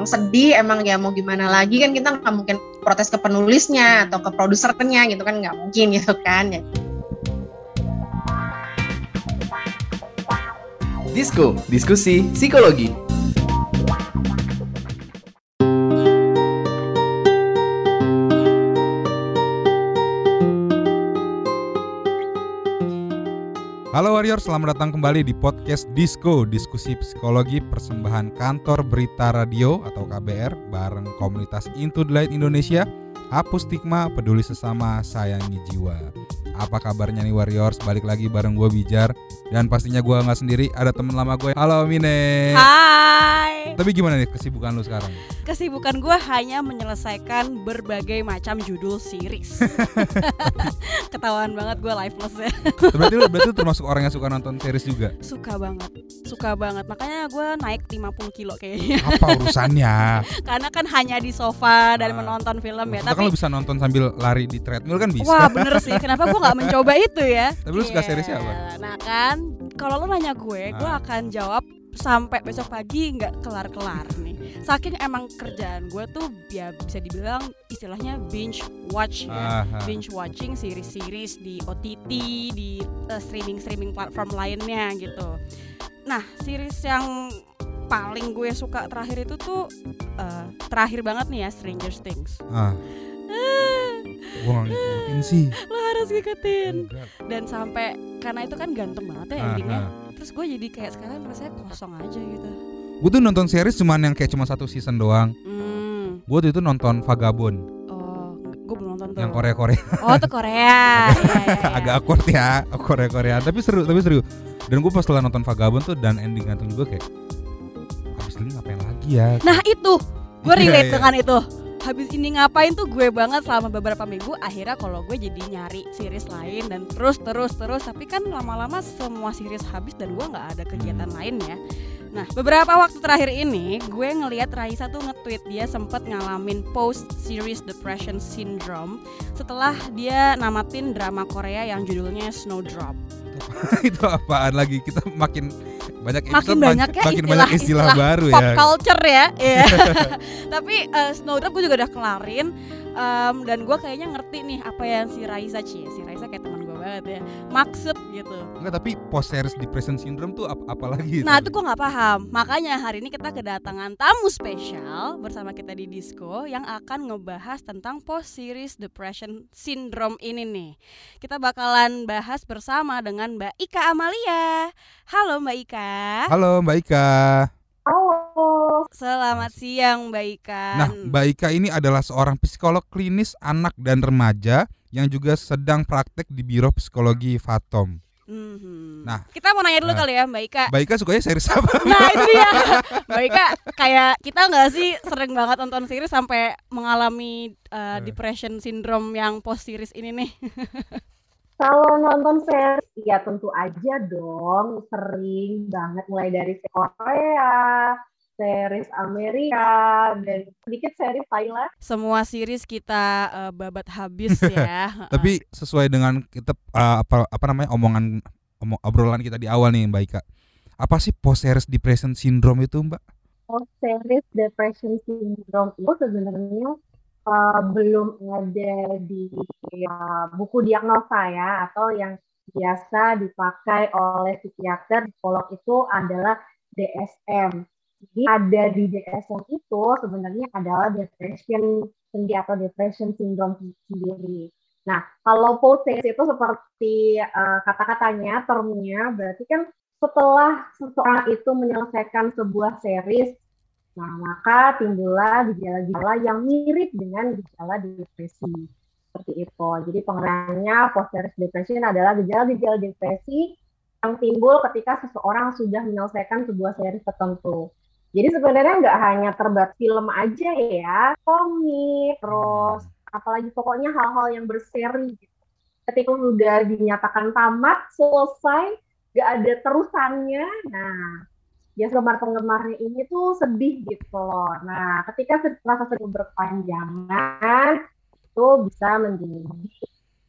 emang sedih emang ya mau gimana lagi kan kita nggak mungkin protes ke penulisnya atau ke produsernya gitu kan nggak mungkin gitu kan ya. Disko, diskusi psikologi. Halo Warrior, selamat datang kembali di podcast Disco, diskusi psikologi persembahan kantor berita radio atau KBR bareng komunitas Into the Light Indonesia. Hapus stigma, peduli sesama, sayangi jiwa. Apa kabarnya nih Warriors? Balik lagi bareng gue Bijar dan pastinya gue nggak sendiri, ada temen lama gue. Halo Mine. Hai. Tapi gimana nih kesibukan lu sekarang? Kesibukan gue hanya menyelesaikan berbagai macam judul series. Ketahuan banget gue lifeless ya. Berarti lu berarti lu termasuk orang yang suka nonton series juga? Suka banget, suka banget. Makanya gue naik 50 kilo kayaknya. Apa urusannya? Karena kan hanya di sofa dan Ah. menonton film ya. Kan Tapi lu bisa nonton sambil lari di treadmill kan bisa. Wah bener sih, kenapa gue nggak mencoba itu ya? Tapi lu suka seriesnya apa? Nah kan, kalau lu nanya gue, gue Ah. akan jawab sampai besok pagi nggak kelar-kelar nih. Saking emang kerjaan gue tuh ya bisa dibilang istilahnya binge watch ya. Binge watching series-series di OTT di uh, streaming-streaming platform lainnya gitu. Nah, series yang paling gue suka terakhir itu tuh uh, terakhir banget nih ya Stranger Things. Ah, Ah, gua nggak ngikutin sih. lo harus ngikutin dan sampai karena itu kan ganteng banget ya endingnya. Terus gue jadi kayak sekarang rasanya kosong aja gitu. Gue tuh nonton series cuman yang kayak cuma satu season doang. Hmm. Gue tuh itu nonton Vagabond Oh, gue belum nonton tuh. yang Korea Korea. Oh, tuh Korea. Iya, iya, iya. Agak awkward ya Korea Korea. Tapi seru, tapi seru. Dan gue pas setelah nonton Vagabond tuh dan ending gantung juga kayak habis ini ngapain lagi ya? Nah itu, gue Iya, relate iya. dengan itu. Habis ini ngapain tuh gue banget selama beberapa minggu. Akhirnya kalau gue jadi nyari series lain dan terus terus terus. Tapi kan lama-lama semua series habis dan gue nggak ada kegiatan Hmm. lain ya. Nah beberapa waktu terakhir ini gue ngelihat Raisa tuh nge-tweet dia sempet ngalamin post series depression syndrome setelah dia namatin drama Korea yang judulnya Snowdrop. itu apaan lagi? Kita makin banyak Makin episode, banyak ya makin banyak istilah, istilah-istilah baru pop ya. culture ya. Iya. Tapi eh, Snowdrop gue juga udah kelarin em, dan gue kayaknya ngerti nih apa yang si Raisa cie. Si Raisa kayak teman banget ya. Maksud gitu. Enggak, tapi post series depression syndrome tuh ap apalagi? Nah itu gue nggak paham. Makanya hari ini kita kedatangan tamu spesial bersama kita di Disco yang akan ngebahas tentang post series depression syndrome ini nih. Kita bakalan bahas bersama dengan Mbak Ika Amalia. Halo Mbak Ika. Halo Mbak Ika. Selamat siang Mbak Ika. Nah, Mbak Ika ini adalah seorang psikolog klinis anak dan remaja yang juga sedang praktek di Biro Psikologi Fatom. Mhm. Nah, kita mau nanya dulu nah. kali ya Mbak Ika. Mbak Ika sukanya series apa? Nah itu dia Mbak Ika kayak kita nggak sih sering banget nonton series sampai mengalami uh, depression syndrome yang post series ini nih. Kalau nonton series, ya tentu aja dong, sering banget mulai dari Korea, series Amerika, dan sedikit series Thailand. Semua series kita uh, babat habis ya. Tapi sesuai dengan kita uh, apa apa namanya omongan omong, obrolan kita di awal nih Mbak Ika. Apa sih post series depression syndrome itu, Mbak? Oh, series depression syndrome itu sebenarnya uh, belum ada di uh, buku diagnosa ya, atau yang biasa dipakai oleh psikiater, psikolog itu adalah DSM. Jadi ada di DSM itu sebenarnya adalah depression sendiri atau depression syndrome sendiri. Nah, kalau post series itu seperti uh, kata-katanya, termnya, berarti kan setelah seseorang itu menyelesaikan sebuah series, nah maka timbullah gejala-gejala yang mirip dengan gejala depresi. Seperti itu. Jadi pengertiannya post series depression adalah gejala-gejala depresi yang timbul ketika seseorang sudah menyelesaikan sebuah series tertentu. Jadi sebenarnya nggak hanya terbatas film aja ya, komik, terus apalagi pokoknya hal-hal yang berseri. Gitu. Ketika sudah dinyatakan tamat, selesai, nggak ada terusannya. Nah, ya penggemar-penggemarnya ini tuh sedih gitu loh. Nah, ketika rasa sedih berpanjangan, itu bisa menjadi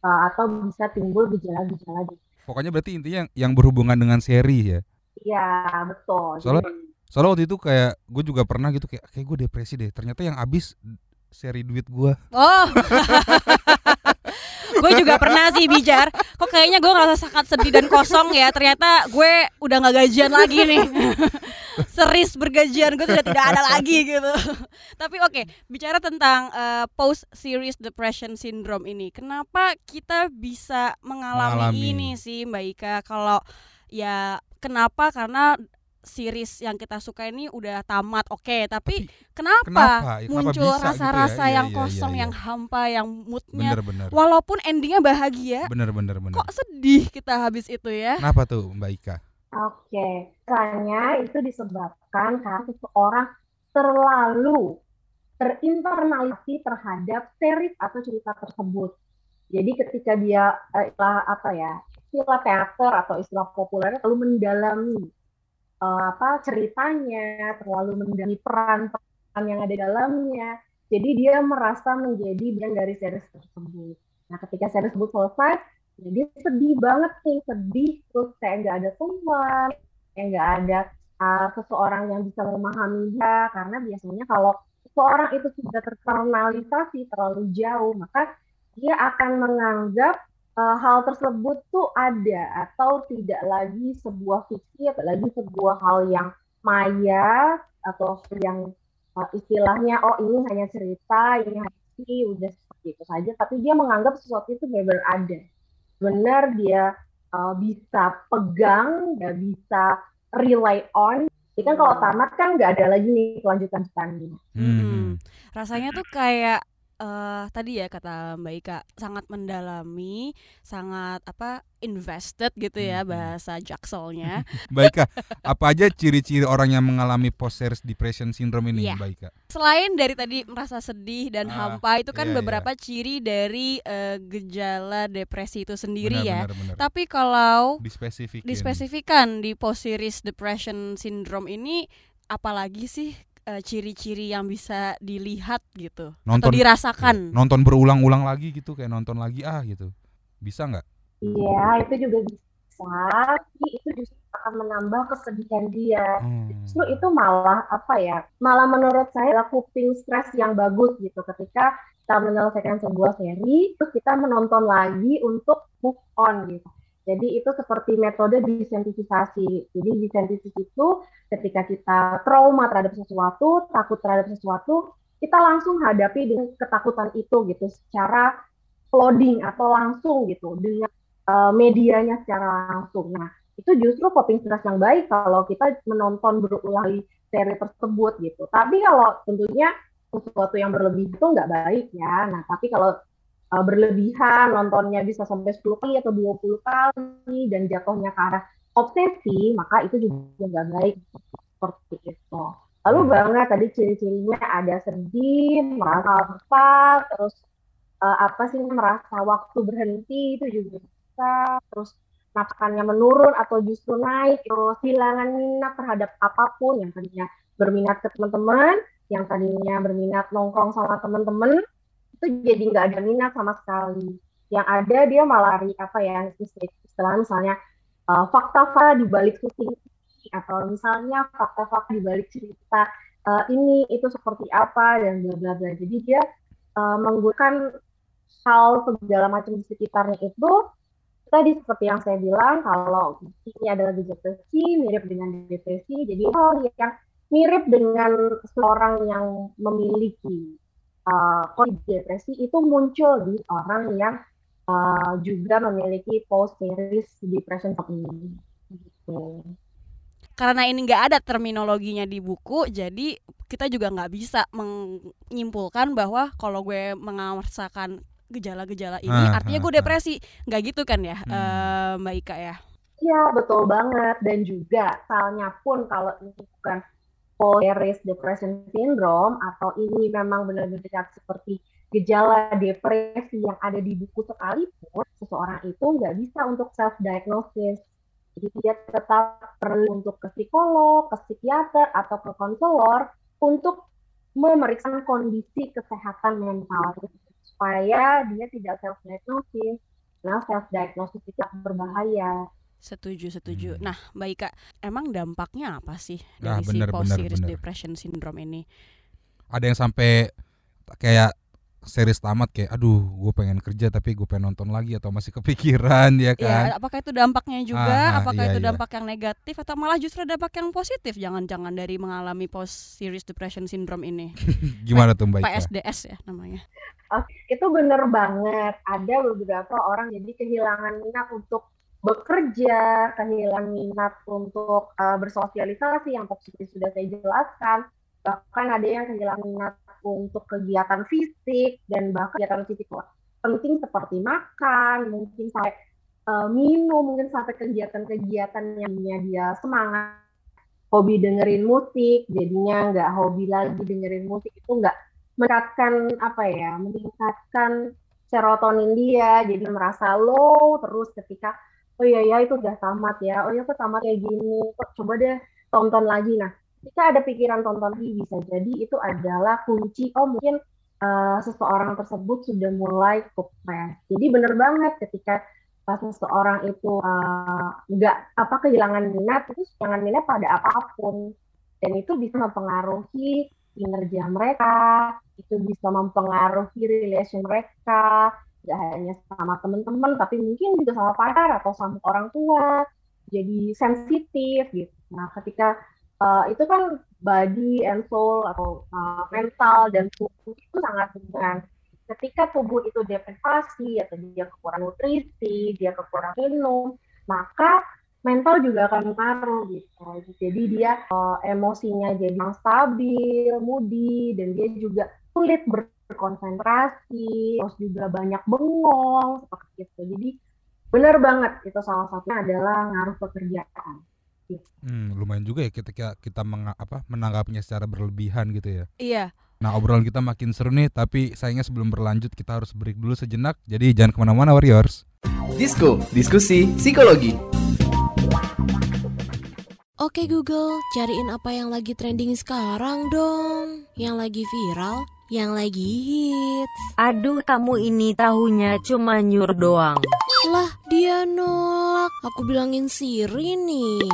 uh, atau bisa timbul gejala-gejala. Pokoknya berarti intinya yang, yang berhubungan dengan seri ya. Iya, betul. Soalnya- Jadi, Soalnya waktu itu kayak gue juga pernah gitu kayak kayak gue depresi deh. Ternyata yang abis seri duit gue. Oh. gue juga pernah sih bijar. Kok kayaknya gue ngerasa sangat sedih dan kosong ya. Ternyata gue udah nggak gajian lagi nih. Seris bergajian gue sudah tidak ada lagi gitu. Tapi oke, bicara tentang uh, post series depression syndrome ini, kenapa kita bisa mengalami, mengalami. ini sih Mbak Ika? Kalau ya kenapa? Karena series yang kita suka ini udah tamat oke okay, tapi, tapi kenapa, kenapa? Ya, muncul rasa-rasa gitu ya? yang iya, iya, kosong iya, iya. yang hampa yang moodnya bener, bener. walaupun endingnya bahagia bener bener bener kok sedih kita habis itu ya kenapa tuh Mbak Ika oke okay. Karena itu disebabkan karena seseorang terlalu terinternalisasi terhadap series atau cerita tersebut jadi ketika dia eh, apa ya istilah teater atau istilah populernya terlalu mendalami uh, apa ceritanya, terlalu mendalami peran-peran yang ada dalamnya. Jadi dia merasa menjadi bagian dari series tersebut. Nah, ketika series tersebut selesai, jadi ya sedih banget nih, sedih terus kayak nggak ada teman, kayak nggak ada uh, seseorang yang bisa memahami dia, karena biasanya kalau seseorang itu sudah terkernalisasi terlalu jauh, maka dia akan menganggap uh, hal tersebut tuh ada atau tidak lagi sebuah fiksi atau lagi sebuah hal yang maya atau yang uh, istilahnya oh ini hanya cerita ini hanya fiksi udah seperti itu saja. Tapi dia menganggap sesuatu itu benar ada. Benar dia uh, bisa pegang nggak bisa rely on. Ini kan kalau tamat kan nggak ada lagi nih kelanjutan lanjutannya hmm. rasanya tuh kayak uh, tadi ya kata Mbak Ika sangat mendalami, sangat apa invested gitu ya hmm. bahasa jakselnya. Mbak Ika, apa aja ciri-ciri orang yang mengalami post series depression syndrome ini, yeah. Mbak Ika? Selain dari tadi merasa sedih dan ah, hampa itu kan iya, iya. beberapa iya. ciri dari uh, gejala depresi itu sendiri benar, ya. Benar, benar. Tapi kalau dispesifikan di post series depression syndrome ini apalagi sih uh, ciri-ciri yang bisa dilihat gitu nonton, atau dirasakan. iya, nonton berulang-ulang lagi gitu kayak nonton lagi ah gitu. Bisa nggak? Iya itu juga bisa tapi itu justru akan menambah kesedihan dia. Hmm. justru itu malah apa ya malah menurut saya coping stress yang bagus gitu. Ketika kita menyelesaikan sebuah seri terus kita menonton lagi untuk move on gitu jadi itu seperti metode desensitivisasi. Jadi desensitivisasi itu ketika kita trauma terhadap sesuatu, takut terhadap sesuatu, kita langsung hadapi dengan ketakutan itu gitu secara loading atau langsung gitu dengan uh, medianya secara langsung. Nah, itu justru coping stress yang baik kalau kita menonton berulang seri tersebut gitu. Tapi kalau tentunya sesuatu yang berlebih itu nggak baik ya. Nah, tapi kalau uh, berlebihan, nontonnya bisa sampai 10 kali atau 20 kali dan jatuhnya ke arah obsesi, maka itu juga nggak baik seperti itu. Lalu hmm. banget tadi ciri-cirinya ada sedih, merasa apa, terus uh, apa sih merasa waktu berhenti itu juga bisa, terus nafkannya menurun atau justru naik, terus kehilangan minat terhadap apa pun yang tadinya berminat ke teman-teman, yang tadinya berminat nongkrong sama teman-teman, itu jadi nggak ada minat sama sekali. Yang ada dia malah lari apa ya istilah misalnya uh, fakta-fakta di balik syuting atau misalnya fakta-fakta di balik cerita uh, ini itu seperti apa dan bla jadi dia uh, menggunakan hal segala macam di sekitarnya itu tadi seperti yang saya bilang kalau ini adalah depresi mirip dengan depresi jadi hal yang mirip dengan seorang yang memiliki uh, kondisi depresi itu muncul di orang yang uh, juga memiliki post series depression ini. Gitu. Karena ini nggak ada terminologinya di buku, jadi kita juga nggak bisa menyimpulkan bahwa kalau gue merasakan gejala-gejala ini, ah, artinya gue ah, ah. depresi, nggak gitu kan ya, hmm. uh, Mbak Ika ya? Iya betul banget dan juga soalnya pun kalau ini bukan post depression syndrome atau ini memang benar-benar seperti gejala depresi yang ada di buku sekalipun, seseorang itu nggak bisa untuk self diagnosis. Jadi dia tetap perlu untuk ke psikolog, ke psikiater atau ke konselor untuk memeriksa kondisi kesehatan mental supaya dia tidak self diagnosis. Nah, self diagnosis itu berbahaya. Setuju, setuju. Hmm. Nah, Mbak Ika, emang dampaknya apa sih Ah, dari si bener, post bener, series bener. depression syndrome ini? Ada yang sampai kayak series tamat kayak aduh gue pengen kerja tapi gue pengen nonton lagi atau masih kepikiran ya kan Ya, apakah itu dampaknya juga? Ah, ah, apakah iya, itu iya. dampak yang negatif atau malah justru dampak yang positif? Jangan-jangan dari mengalami post series depression syndrome ini. gimana tuh mbak Ika? PSDS ya namanya. Itu bener banget. Ada beberapa orang jadi kehilangan minat untuk bekerja, kehilangan minat untuk eh, bersosialisasi yang tadi sudah saya jelaskan. Bahkan ada yang kehilangan minat untuk kegiatan fisik dan bahkan kegiatan fisik penting seperti makan, mungkin sampai eh, minum, mungkin sampai kegiatan-kegiatan yang dia semangat. Hobi dengerin musik, jadinya nggak hobi lagi dengerin musik. Itu nggak meningkatkan apa ya, meningkatkan serotonin dia, jadi merasa low terus ketika oh iya ya itu udah tamat ya, oh iya kok tamat kayak gini, kok coba deh tonton lagi. Nah, ketika ada pikiran tonton lagi bisa jadi itu adalah kunci, oh mungkin eh, seseorang tersebut sudah mulai stres. Jadi bener banget ketika uh, seseorang itu uh, nggak apa kehilangan minat itu kehilangan minat pada apa pun dan itu bisa mempengaruhi kinerja mereka itu bisa mempengaruhi relation mereka nggak hanya sama teman-teman tapi mungkin juga sama pacar atau sama orang tua jadi sensitif gitu nah ketika uh, itu kan body and soul atau uh, mental dan tubuh itu sangat hubungan ketika tubuh itu deprivasi atau dia kekurangan nutrisi, dia kekurangan minum, maka mental juga akan pengaruh gitu. Jadi dia eh, emosinya jadi yang stabil, moody, dan dia juga sulit berkonsentrasi, terus juga banyak bengong seperti itu. Jadi benar banget itu salah satunya adalah ngaruh pekerjaan. Hmm, lumayan juga ya ketika kita menga- apa menanggapinya secara berlebihan gitu ya Iya. Nah obrolan kita makin seru nih Tapi sayangnya sebelum berlanjut kita harus break dulu sejenak Jadi jangan ke mana-mana Warriors Disko, diskusi psikologi. Oke Google, cariin apa yang lagi trending sekarang dong. Yang lagi viral, yang lagi hits. Aduh kamu ini tahunya cuma nyur doang Lah, dia nolak. Aku bilangin Siri nih.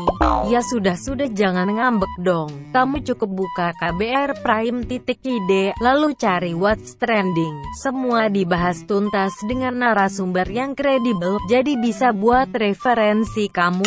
Ya sudah-sudah jangan ngambek dong Kamu cukup buka KBR Prime titik ide Lalu cari what's trending Semua dibahas tuntas dengan narasumber yang kredibel Jadi bisa buat referensi kamu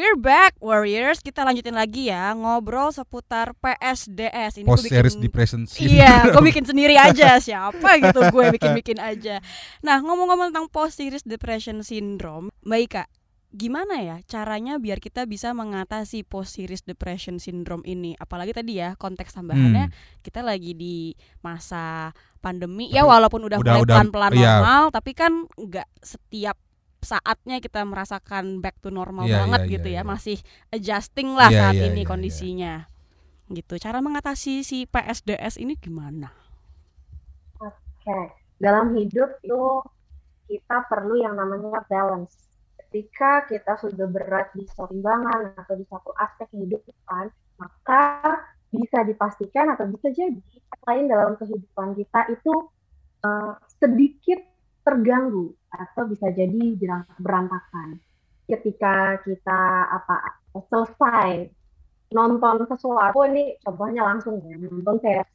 We're back Warriors. Kita lanjutin lagi ya ngobrol seputar PSDS. Ini Post series bikin- depression Iya, gue bikin sendiri aja. Siapa gitu gue bikin-bikin aja. Nah, ngomong-ngomong tentang post series depression syndrome, Mbak Ika, gimana ya caranya biar kita bisa mengatasi post series depression syndrome ini? Apalagi tadi ya konteks tambahannya Hmm. kita lagi di masa pandemi ya walaupun udah, udah- mulai pelan-pelan iya. normal, tapi kan nggak setiap saatnya kita merasakan back to normal Iya, banget iya, gitu iya, ya, iya. masih adjusting lah Iya, saat iya, ini iya, iya. kondisinya. Gitu. Cara mengatasi si PSDS ini gimana? Oke, dalam hidup itu kita perlu yang namanya balance. Ketika kita sudah berat di satu timbangan atau di satu aspek kehidupan, maka bisa dipastikan atau bisa jadi lain dalam kehidupan kita itu eh, sedikit terganggu atau bisa jadi berantakan. Ketika kita apa selesai nonton sesuatu ini contohnya langsung ya nonton kayak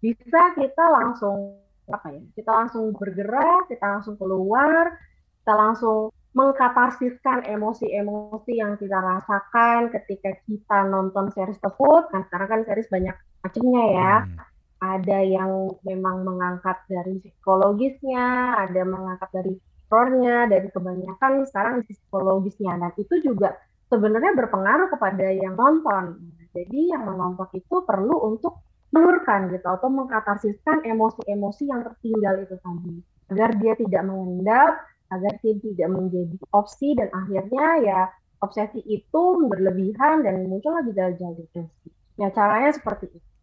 bisa kita langsung apa ya kita langsung bergerak kita langsung keluar kita langsung mengkatarsiskan emosi-emosi yang kita rasakan ketika kita nonton series tersebut. Kan sekarang kan series banyak macamnya ya. Hmm. Ada yang memang mengangkat dari psikologisnya ada mengangkat dari horornya dari kebanyakan sekarang psikologisnya dan itu juga sebenarnya berpengaruh kepada yang nonton. Jadi yang menonton itu perlu untuk menurunkan gitu atau mengkatarsiskan emosi-emosi yang tertinggal itu tadi agar dia tidak mengendap, agar dia tidak menjadi opsi dan akhirnya ya obsesi itu berlebihan dan muncul lagi gejala depresi. Ya caranya seperti itu.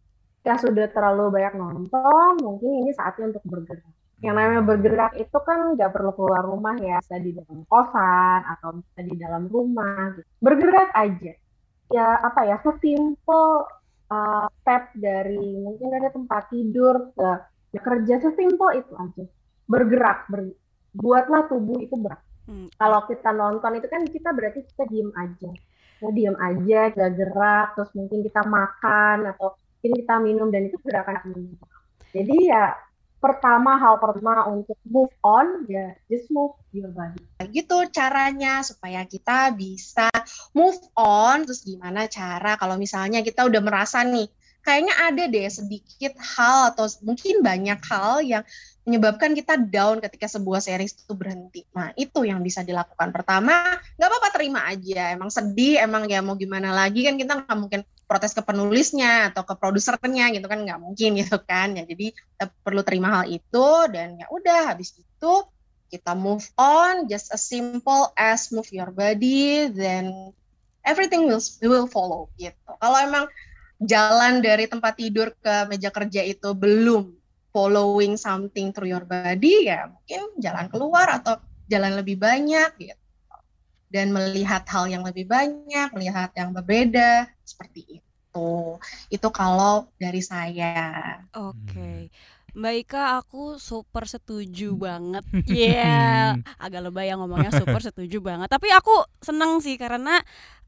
Ya sudah terlalu banyak nonton, mungkin ini saatnya untuk bergerak. Yang namanya bergerak itu kan nggak perlu keluar rumah ya bisa di dalam kosan atau bisa di dalam rumah gitu. bergerak aja. Ya apa ya sesimpel uh, step dari mungkin dari tempat tidur ke ya kerja sesimpel itu aja. Bergerak ber, buatlah tubuh itu berat. Hmm. kalau kita nonton itu kan kita berarti kita diem aja. Kita diem aja gak gerak terus mungkin kita makan atau mungkin kita minum dan itu gerakan jadi ya pertama hal pertama untuk move on ya just move your body. Gitu caranya supaya kita bisa move on terus gimana cara kalau misalnya kita udah merasa nih kayaknya ada deh sedikit hal atau mungkin banyak hal yang menyebabkan kita down ketika sebuah series itu berhenti. Nah, itu yang bisa dilakukan. Pertama, nggak apa-apa terima aja. Emang sedih, emang ya mau gimana lagi kan kita nggak mungkin protes ke penulisnya atau ke produsernya gitu kan nggak mungkin gitu kan. Ya jadi kita perlu terima hal itu dan ya udah habis itu kita move on just as simple as move your body then everything will will follow gitu. Kalau emang jalan dari tempat tidur ke meja kerja itu belum following something through your body ya mungkin jalan keluar atau jalan lebih banyak gitu dan melihat hal yang lebih banyak melihat yang berbeda seperti itu itu kalau dari saya oke okay. Mbak Ika, aku super setuju banget. Iya, yeah. agak lebay yang ngomongnya super setuju banget. Tapi aku seneng sih karena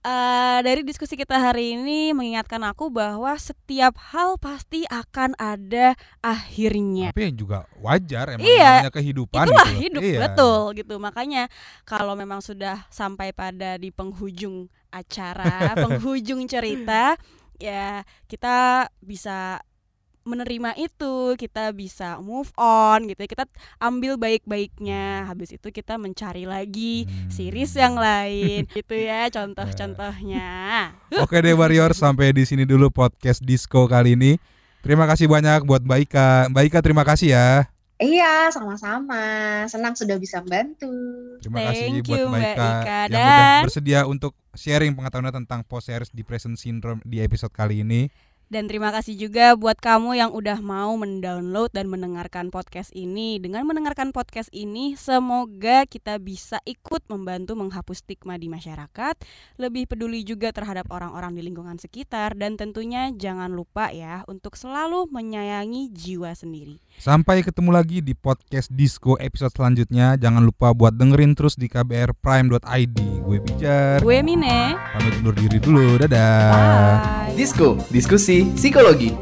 uh, dari diskusi kita hari ini mengingatkan aku bahwa setiap hal pasti akan ada akhirnya. Tapi yang juga wajar emang iya, namanya kehidupan itulah gitu. hidup iya. betul gitu. Makanya kalau memang sudah sampai pada di penghujung acara, penghujung cerita ya kita bisa menerima itu kita bisa move on gitu ya kita ambil baik-baiknya habis itu kita mencari lagi hmm. series yang lain gitu ya contoh-contohnya oke deh warrior sampai di sini dulu podcast disco kali ini terima kasih banyak buat Mbak Ika Mbak Ika terima kasih ya Iya, sama-sama. Senang sudah bisa membantu. Terima Thank kasih buat Mbak Ika, Ika yang udah bersedia untuk sharing pengetahuan tentang post series depression syndrome di episode kali ini. Dan terima kasih juga buat kamu yang udah mau mendownload dan mendengarkan podcast ini. Dengan mendengarkan podcast ini, semoga kita bisa ikut membantu menghapus stigma di masyarakat, lebih peduli juga terhadap orang-orang di lingkungan sekitar, dan tentunya jangan lupa ya untuk selalu menyayangi jiwa sendiri. Sampai ketemu lagi di podcast Disco episode selanjutnya. Jangan lupa buat dengerin terus di kbrprime.id. Gue Bijar. Gue Mine. Pamit undur diri dulu. Dadah. Bye. Disco, diskusi psikologi.